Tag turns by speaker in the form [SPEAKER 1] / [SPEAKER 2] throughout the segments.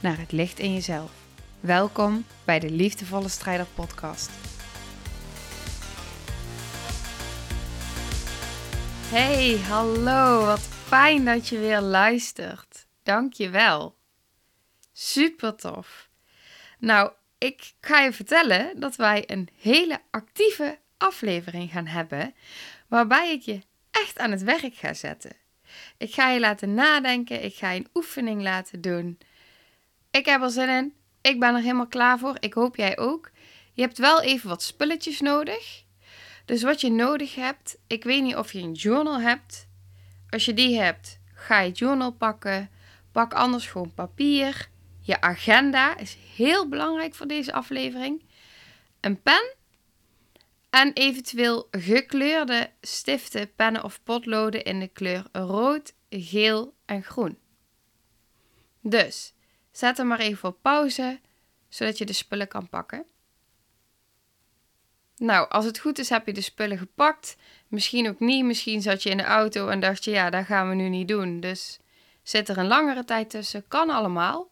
[SPEAKER 1] naar het licht in jezelf. Welkom bij de Liefdevolle Strijder Podcast. Hey, hallo, wat fijn dat je weer luistert. Dank je wel. Super tof. Nou, ik ga je vertellen dat wij een hele actieve aflevering gaan hebben, waarbij ik je echt aan het werk ga zetten. Ik ga je laten nadenken, ik ga je een oefening laten doen. Ik heb er zin in, ik ben er helemaal klaar voor, ik hoop jij ook. Je hebt wel even wat spulletjes nodig. Dus wat je nodig hebt, ik weet niet of je een journal hebt. Als je die hebt, ga je journal pakken. Pak anders gewoon papier. Je agenda is heel belangrijk voor deze aflevering. Een pen en eventueel gekleurde stiften, pennen of potloden in de kleur rood, geel en groen. Dus zet hem maar even op pauze, zodat je de spullen kan pakken. Nou, als het goed is, heb je de spullen gepakt. Misschien ook niet. Misschien zat je in de auto en dacht je, ja, dat gaan we nu niet doen. Dus zit er een langere tijd tussen. Kan allemaal.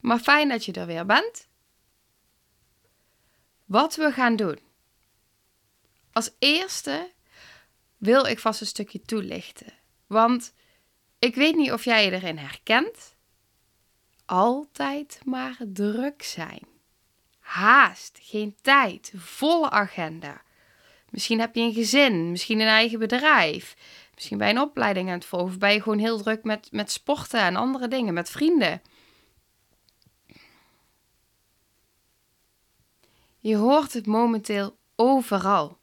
[SPEAKER 1] Maar fijn dat je er weer bent. Wat we gaan doen. Als eerste wil ik vast een stukje toelichten. Want ik weet niet of jij je erin herkent. Altijd maar druk zijn. Haast, geen tijd, volle agenda. Misschien heb je een gezin, misschien een eigen bedrijf. Misschien bij een opleiding aan het volgen. Of ben je gewoon heel druk met, met sporten en andere dingen, met vrienden. Je hoort het momenteel overal.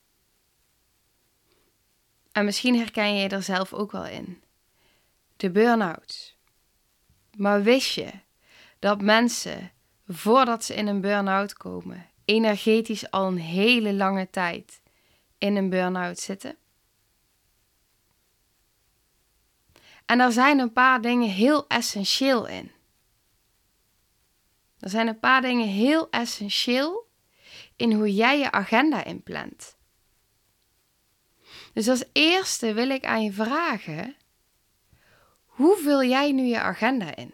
[SPEAKER 1] En misschien herken je je er zelf ook wel in. De burn-out. Maar wist je dat mensen, voordat ze in een burn-out komen, energetisch al een hele lange tijd in een burn-out zitten? En er zijn een paar dingen heel essentieel in. Er zijn een paar dingen heel essentieel in hoe jij je agenda inplant. Dus als eerste wil ik aan je vragen: hoe vul jij nu je agenda in?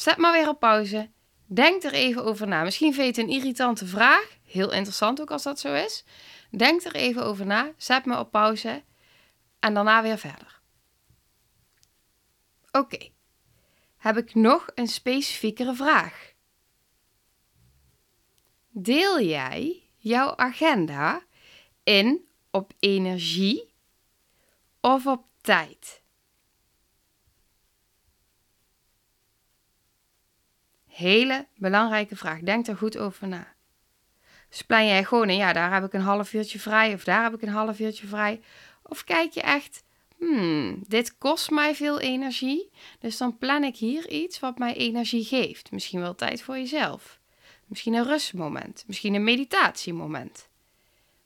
[SPEAKER 1] Zet maar weer op pauze. Denk er even over na. Misschien vind je het een irritante vraag. Heel interessant ook als dat zo is. Denk er even over na. Zet me op pauze. En daarna weer verder. Oké. Heb ik nog een specifiekere vraag? Deel jij jouw agenda in op energie of op tijd? Hele belangrijke vraag. Denk er goed over na. Dus plan jij gewoon in, ja, daar heb ik een half uurtje vrij of daar heb ik een half uurtje vrij. Of kijk je echt, hmm, dit kost mij veel energie, dus dan plan ik hier iets wat mij energie geeft. Misschien wel tijd voor jezelf. Misschien een rustmoment. Misschien een meditatiemoment.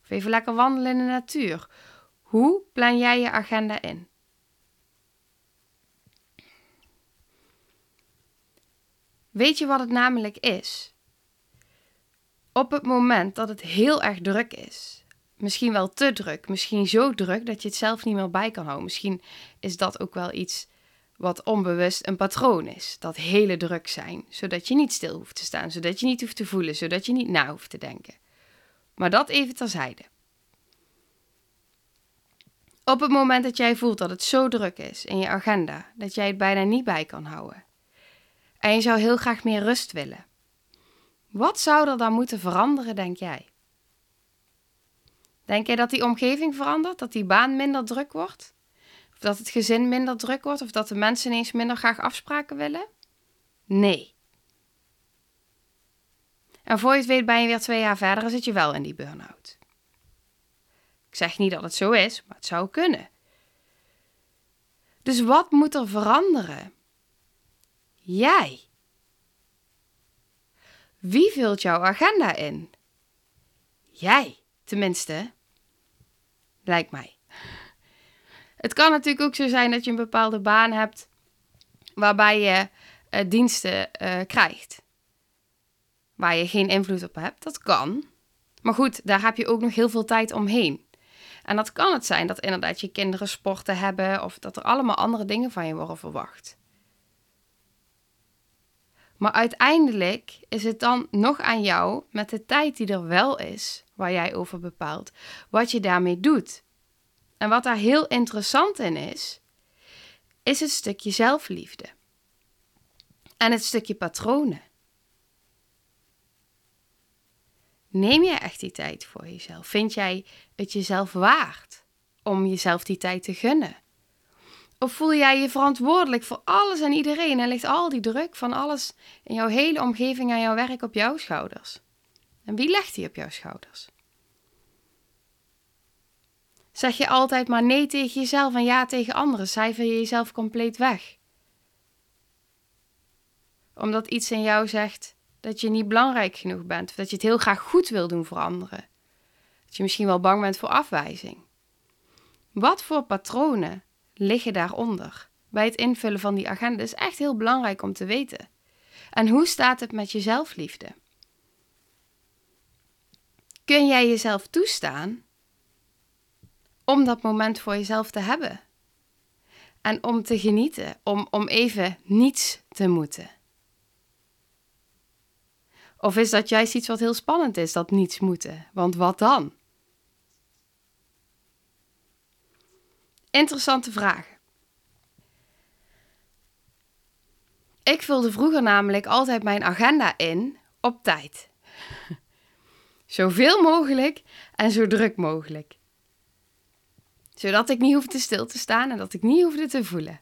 [SPEAKER 1] Of even lekker wandelen in de natuur. Hoe plan jij je agenda in? Weet je wat het namelijk is? Op het moment dat het heel erg druk is, misschien wel te druk, misschien zo druk dat je het zelf niet meer bij kan houden. Misschien is dat ook wel iets wat onbewust een patroon is. Dat hele druk zijn, zodat je niet stil hoeft te staan, zodat je niet hoeft te voelen, zodat je niet na hoeft te denken. Maar dat even terzijde. Op het moment dat jij voelt dat het zo druk is in je agenda, dat jij het bijna niet bij kan houden, en je zou heel graag meer rust willen, wat zou er dan moeten veranderen, denk jij? Denk jij dat die omgeving verandert, dat die baan minder druk wordt? dat het gezin minder druk wordt of dat de mensen ineens minder graag afspraken willen? Nee. En voor je het weet ben je weer twee jaar verder en zit je wel in die burn-out. Ik zeg niet dat het zo is, maar het zou kunnen. Dus wat moet er veranderen? Jij. Wie vult jouw agenda in? Jij, tenminste. Lijkt mij. Het kan natuurlijk ook zo zijn dat je een bepaalde baan hebt waarbij je uh, diensten uh, krijgt. Waar je geen invloed op hebt. Dat kan. Maar goed, daar heb je ook nog heel veel tijd omheen. En dat kan het zijn dat inderdaad je kinderen sporten hebben of dat er allemaal andere dingen van je worden verwacht. Maar uiteindelijk is het dan nog aan jou, met de tijd die er wel is, waar jij over bepaalt, wat je daarmee doet. En wat daar heel interessant in is, is het stukje zelfliefde. En het stukje patronen. Neem je echt die tijd voor jezelf? Vind jij het jezelf waard om jezelf die tijd te gunnen? Of voel jij je verantwoordelijk voor alles en iedereen en ligt al die druk van alles in jouw hele omgeving en jouw werk op jouw schouders? En wie legt die op jouw schouders? Zeg je altijd maar nee tegen jezelf en ja tegen anderen? Cijfer je jezelf compleet weg? Omdat iets in jou zegt dat je niet belangrijk genoeg bent, of dat je het heel graag goed wil doen voor anderen. Dat je misschien wel bang bent voor afwijzing. Wat voor patronen liggen daaronder? Bij het invullen van die agenda is echt heel belangrijk om te weten. En hoe staat het met je zelfliefde? Kun jij jezelf toestaan om dat moment voor jezelf te hebben? En om te genieten, om, om even niets te moeten. Of is dat juist iets wat heel spannend is, dat niets moeten? Want wat dan? Interessante vraag. Ik vulde vroeger namelijk altijd mijn agenda in op tijd. Zoveel mogelijk en zo druk mogelijk. Zodat ik niet hoefde stil te staan en dat ik niet hoefde te voelen.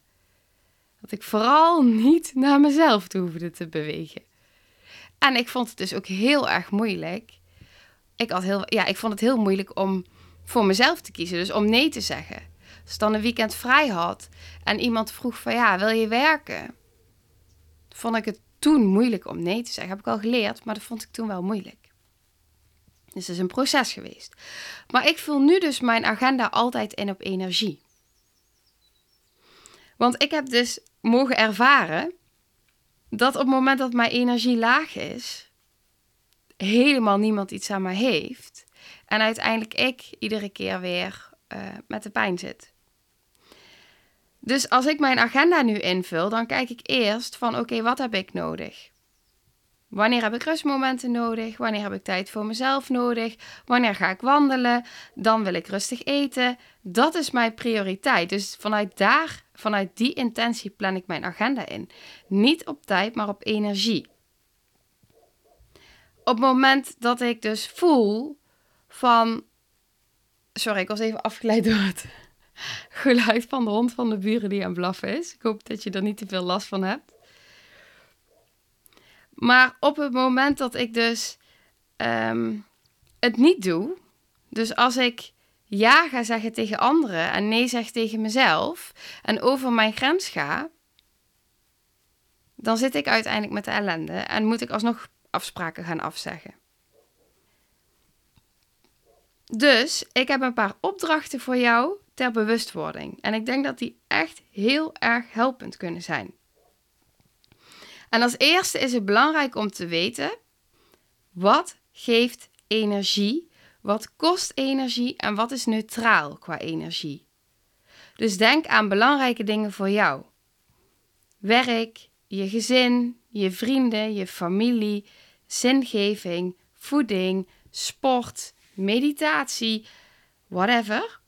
[SPEAKER 1] Dat ik vooral niet naar mezelf hoefde te bewegen. En ik vond het dus ook heel erg moeilijk. Ik, had heel, ja, ik vond het heel moeilijk om voor mezelf te kiezen, dus om nee te zeggen. Als ik dan een weekend vrij had en iemand vroeg van ja, wil je werken? Vond ik het toen moeilijk om nee te zeggen. Heb ik al geleerd, maar dat vond ik toen wel moeilijk. Dus het is een proces geweest. Maar ik vul nu dus mijn agenda altijd in op energie. Want ik heb dus mogen ervaren dat op het moment dat mijn energie laag is, helemaal niemand iets aan mij heeft. En uiteindelijk ik iedere keer weer uh, met de pijn zit. Dus als ik mijn agenda nu invul, dan kijk ik eerst van oké, wat heb ik nodig? Wanneer heb ik rustmomenten nodig? Wanneer heb ik tijd voor mezelf nodig? Wanneer ga ik wandelen? Dan wil ik rustig eten. Dat is mijn prioriteit. Dus vanuit daar, vanuit die intentie plan ik mijn agenda in. Niet op tijd, maar op energie. Op het moment dat ik dus voel van. Sorry, ik was even afgeleid door het geluid van de hond van de buren die aan het blaffen is. Ik hoop dat je er niet te veel last van hebt. Maar op het moment dat ik dus ehm, het niet doe, dus als ik ja ga zeggen tegen anderen en nee zeg tegen mezelf en over mijn grens ga, dan zit ik uiteindelijk met de ellende en moet ik alsnog afspraken gaan afzeggen. Dus ik heb een paar opdrachten voor jou ter bewustwording. En ik denk dat die echt heel erg helpend kunnen zijn. En als eerste is het belangrijk om te weten: wat geeft energie? Wat kost energie en wat is neutraal qua energie? Dus denk aan belangrijke dingen voor jou: werk, je gezin, je vrienden, je familie, zingeving, voeding, sport, meditatie, whatever.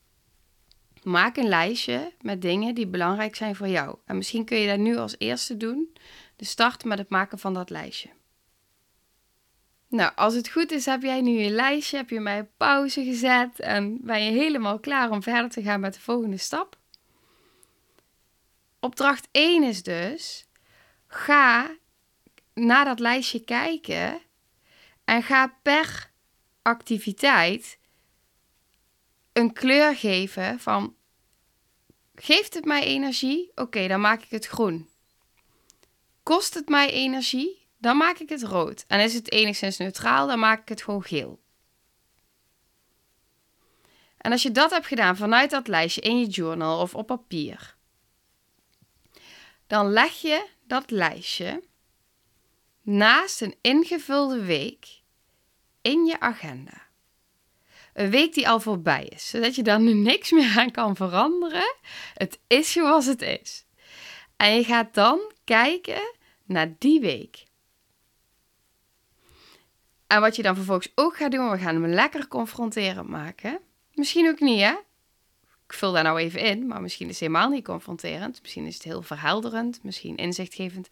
[SPEAKER 1] Maak een lijstje met dingen die belangrijk zijn voor jou. En misschien kun je dat nu als eerste doen. Dus start met het maken van dat lijstje. Nou, als het goed is, heb jij nu je lijstje, heb je mij op pauze gezet en ben je helemaal klaar om verder te gaan met de volgende stap. Opdracht 1 is dus: ga naar dat lijstje kijken en ga per activiteit een kleur geven van Geeft het mij energie? Oké, dan maak ik het groen. Kost het mij energie? Dan maak ik het rood. En is het enigszins neutraal, dan maak ik het gewoon geel. En als je dat hebt gedaan vanuit dat lijstje in je journal of op papier, dan leg je dat lijstje naast een ingevulde week in je agenda. Een week die al voorbij is, zodat je daar nu niks meer aan kan veranderen. Het is zoals het is. En je gaat dan kijken naar die week. En wat je dan vervolgens ook gaat doen, we gaan hem lekker confronterend maken. Misschien ook niet, hè? Ik vul daar nou even in, maar misschien is het helemaal niet confronterend. Misschien is het heel verhelderend, misschien inzichtgevend.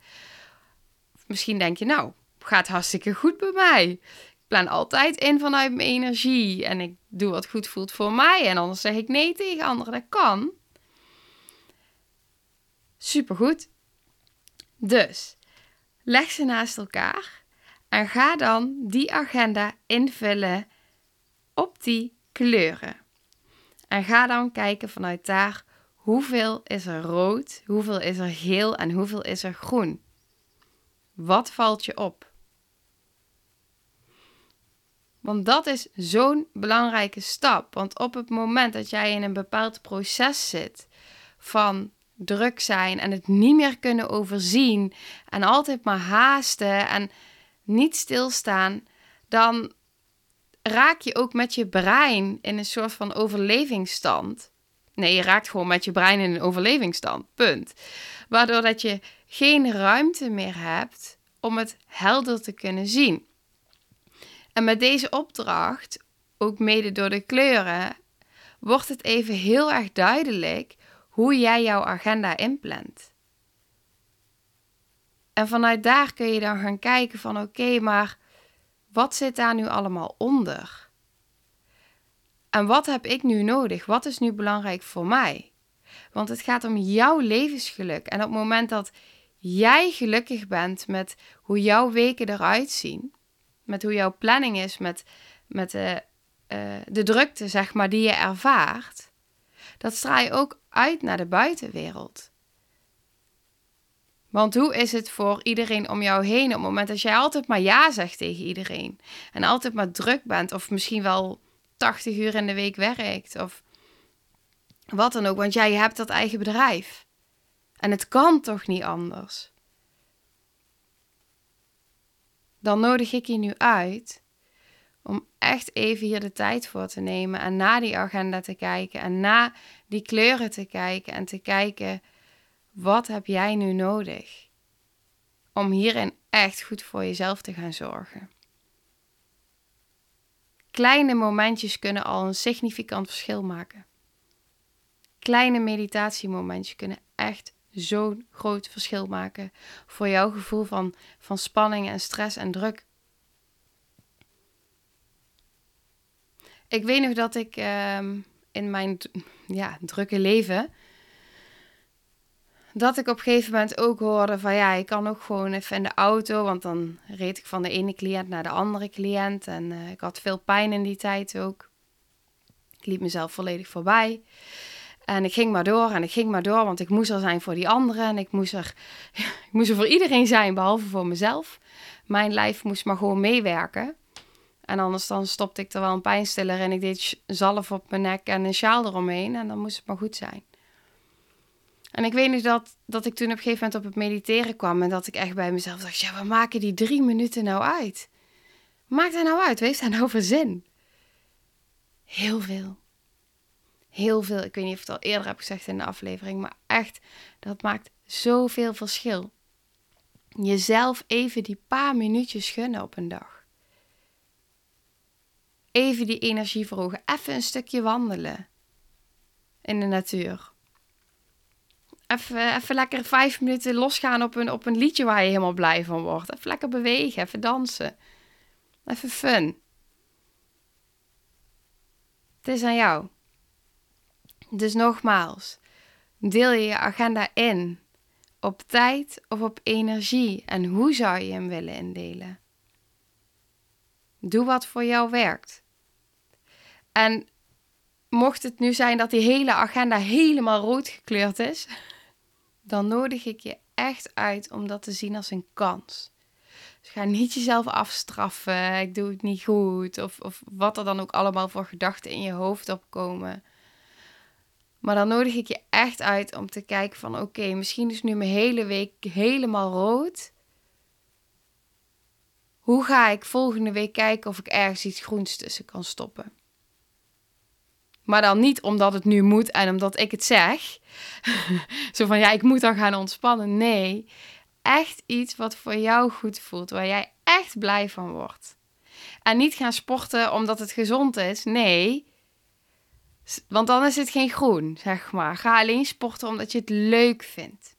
[SPEAKER 1] Misschien denk je, nou, gaat hartstikke goed bij mij. Plan altijd in vanuit mijn energie en ik doe wat goed voelt voor mij. En anders zeg ik nee tegen anderen. Dat kan. Supergoed. Dus, leg ze naast elkaar en ga dan die agenda invullen op die kleuren. En ga dan kijken vanuit daar hoeveel is er rood, hoeveel is er geel en hoeveel is er groen. Wat valt je op? Want dat is zo'n belangrijke stap. Want op het moment dat jij in een bepaald proces zit van druk zijn en het niet meer kunnen overzien en altijd maar haasten en niet stilstaan, dan raak je ook met je brein in een soort van overlevingsstand. Nee, je raakt gewoon met je brein in een overlevingsstand. Punt. Waardoor dat je geen ruimte meer hebt om het helder te kunnen zien. En met deze opdracht, ook mede door de kleuren, wordt het even heel erg duidelijk hoe jij jouw agenda inplant. En vanuit daar kun je dan gaan kijken van oké, maar wat zit daar nu allemaal onder? En wat heb ik nu nodig? Wat is nu belangrijk voor mij? Want het gaat om jouw levensgeluk. En op het moment dat jij gelukkig bent met hoe jouw weken eruit zien, met hoe jouw planning is, met, met de, uh, de drukte, zeg maar, die je ervaart, dat straal je ook uit naar de buitenwereld. Want hoe is het voor iedereen om jou heen op het moment dat jij altijd maar ja zegt tegen iedereen en altijd maar druk bent of misschien wel 80 uur in de week werkt of wat dan ook, want jij hebt dat eigen bedrijf. En het kan toch niet anders? Dan nodig ik je nu uit om echt even hier de tijd voor te nemen en naar die agenda te kijken en naar die kleuren te kijken en te kijken wat heb jij nu nodig om hierin echt goed voor jezelf te gaan zorgen. Kleine momentjes kunnen al een significant verschil maken. Kleine meditatiemomentjes kunnen echt zo'n groot verschil maken voor jouw gevoel van, van spanning en stress en druk. Ik weet nog dat ik ehm, in mijn ja, drukke leven. Dat ik op een gegeven moment ook hoorde van ja, ik kan ook gewoon even in de auto. Want dan reed ik van de ene cliënt naar de andere cliënt. En uh, ik had veel pijn in die tijd ook. Ik liep mezelf volledig voorbij. En ik ging maar door en ik ging maar door, want ik moest er zijn voor die anderen. En ik moest er, ik moest er voor iedereen zijn, behalve voor mezelf. Mijn lijf moest maar gewoon meewerken. En anders dan stopte ik er wel een pijnstiller en ik deed zalf op mijn nek en een sjaal eromheen. En dan moest het maar goed zijn. En ik weet nog dat, dat ik toen op een gegeven moment op het mediteren kwam. En dat ik echt bij mezelf dacht, ja, we maken die drie minuten nou uit? Maakt hij nou uit? Wees daar nou voor zin? Heel veel heel veel. Ik weet niet of ik het al eerder heb gezegd in de aflevering, maar echt, dat maakt zoveel verschil. Jezelf even die paar minuutjes gunnen op een dag. Even die energie verhogen. Even een stukje wandelen in de natuur. Even, even lekker vijf minuten losgaan op een, op een liedje waar je helemaal blij van wordt. Even lekker bewegen, even dansen. Even fun. Het is aan jou. Dus nogmaals, deel je je agenda in op tijd of op energie en hoe zou je hem willen indelen? Doe wat voor jou werkt. En mocht het nu zijn dat die hele agenda helemaal rood gekleurd is, dan nodig ik je echt uit om dat te zien als een kans. Dus ga niet jezelf afstraffen, ik doe het niet goed, of, of wat er dan ook allemaal voor gedachten in je hoofd opkomen. Maar dan nodig ik je echt uit om te kijken van oké, misschien is nu mijn hele week helemaal rood. Hoe ga ik volgende week kijken of ik ergens iets groens tussen kan stoppen? Maar dan niet omdat het nu moet en omdat ik het zeg. Zo van ja, ik moet dan gaan ontspannen. Nee, echt iets wat voor jou goed voelt, waar jij echt blij van wordt. En niet gaan sporten omdat het gezond is. Nee, want dan is het geen groen, zeg maar. Ga alleen sporten omdat je het leuk vindt.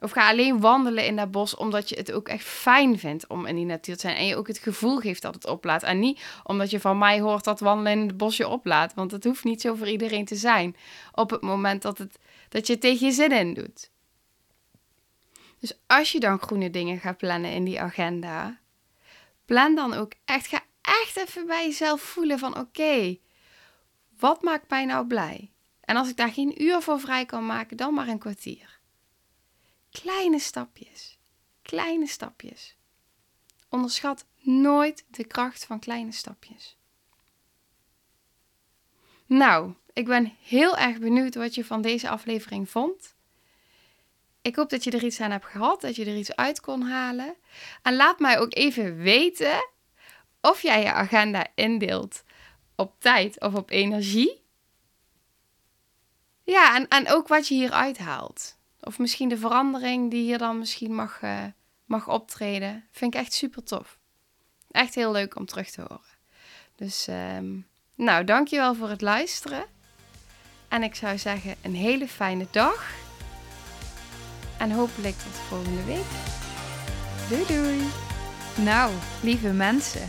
[SPEAKER 1] Of ga alleen wandelen in dat bos omdat je het ook echt fijn vindt om in die natuur te zijn. En je ook het gevoel geeft dat het oplaat. En niet omdat je van mij hoort dat wandelen in het bos je oplaat. Want het hoeft niet zo voor iedereen te zijn. Op het moment dat, het, dat je het tegen je zin in doet. Dus als je dan groene dingen gaat plannen in die agenda. Plan dan ook echt. Ga echt even bij jezelf voelen van oké. Wat maakt mij nou blij? En als ik daar geen uur voor vrij kan maken, dan maar een kwartier. Kleine stapjes. Kleine stapjes. Onderschat nooit de kracht van kleine stapjes. Nou, ik ben heel erg benieuwd wat je van deze aflevering vond. Ik hoop dat je er iets aan hebt gehad, dat je er iets uit kon halen. En laat mij ook even weten of jij je agenda indeelt op tijd of op energie. Ja, en, en ook wat je hier uithaalt. Of misschien de verandering die hier dan misschien mag, uh, mag optreden. Vind ik echt super tof. Echt heel leuk om terug te horen. Dus um, nou, dankjewel voor het luisteren. En ik zou zeggen een hele fijne dag. En hopelijk tot volgende week. Doei doei. Nou, lieve mensen,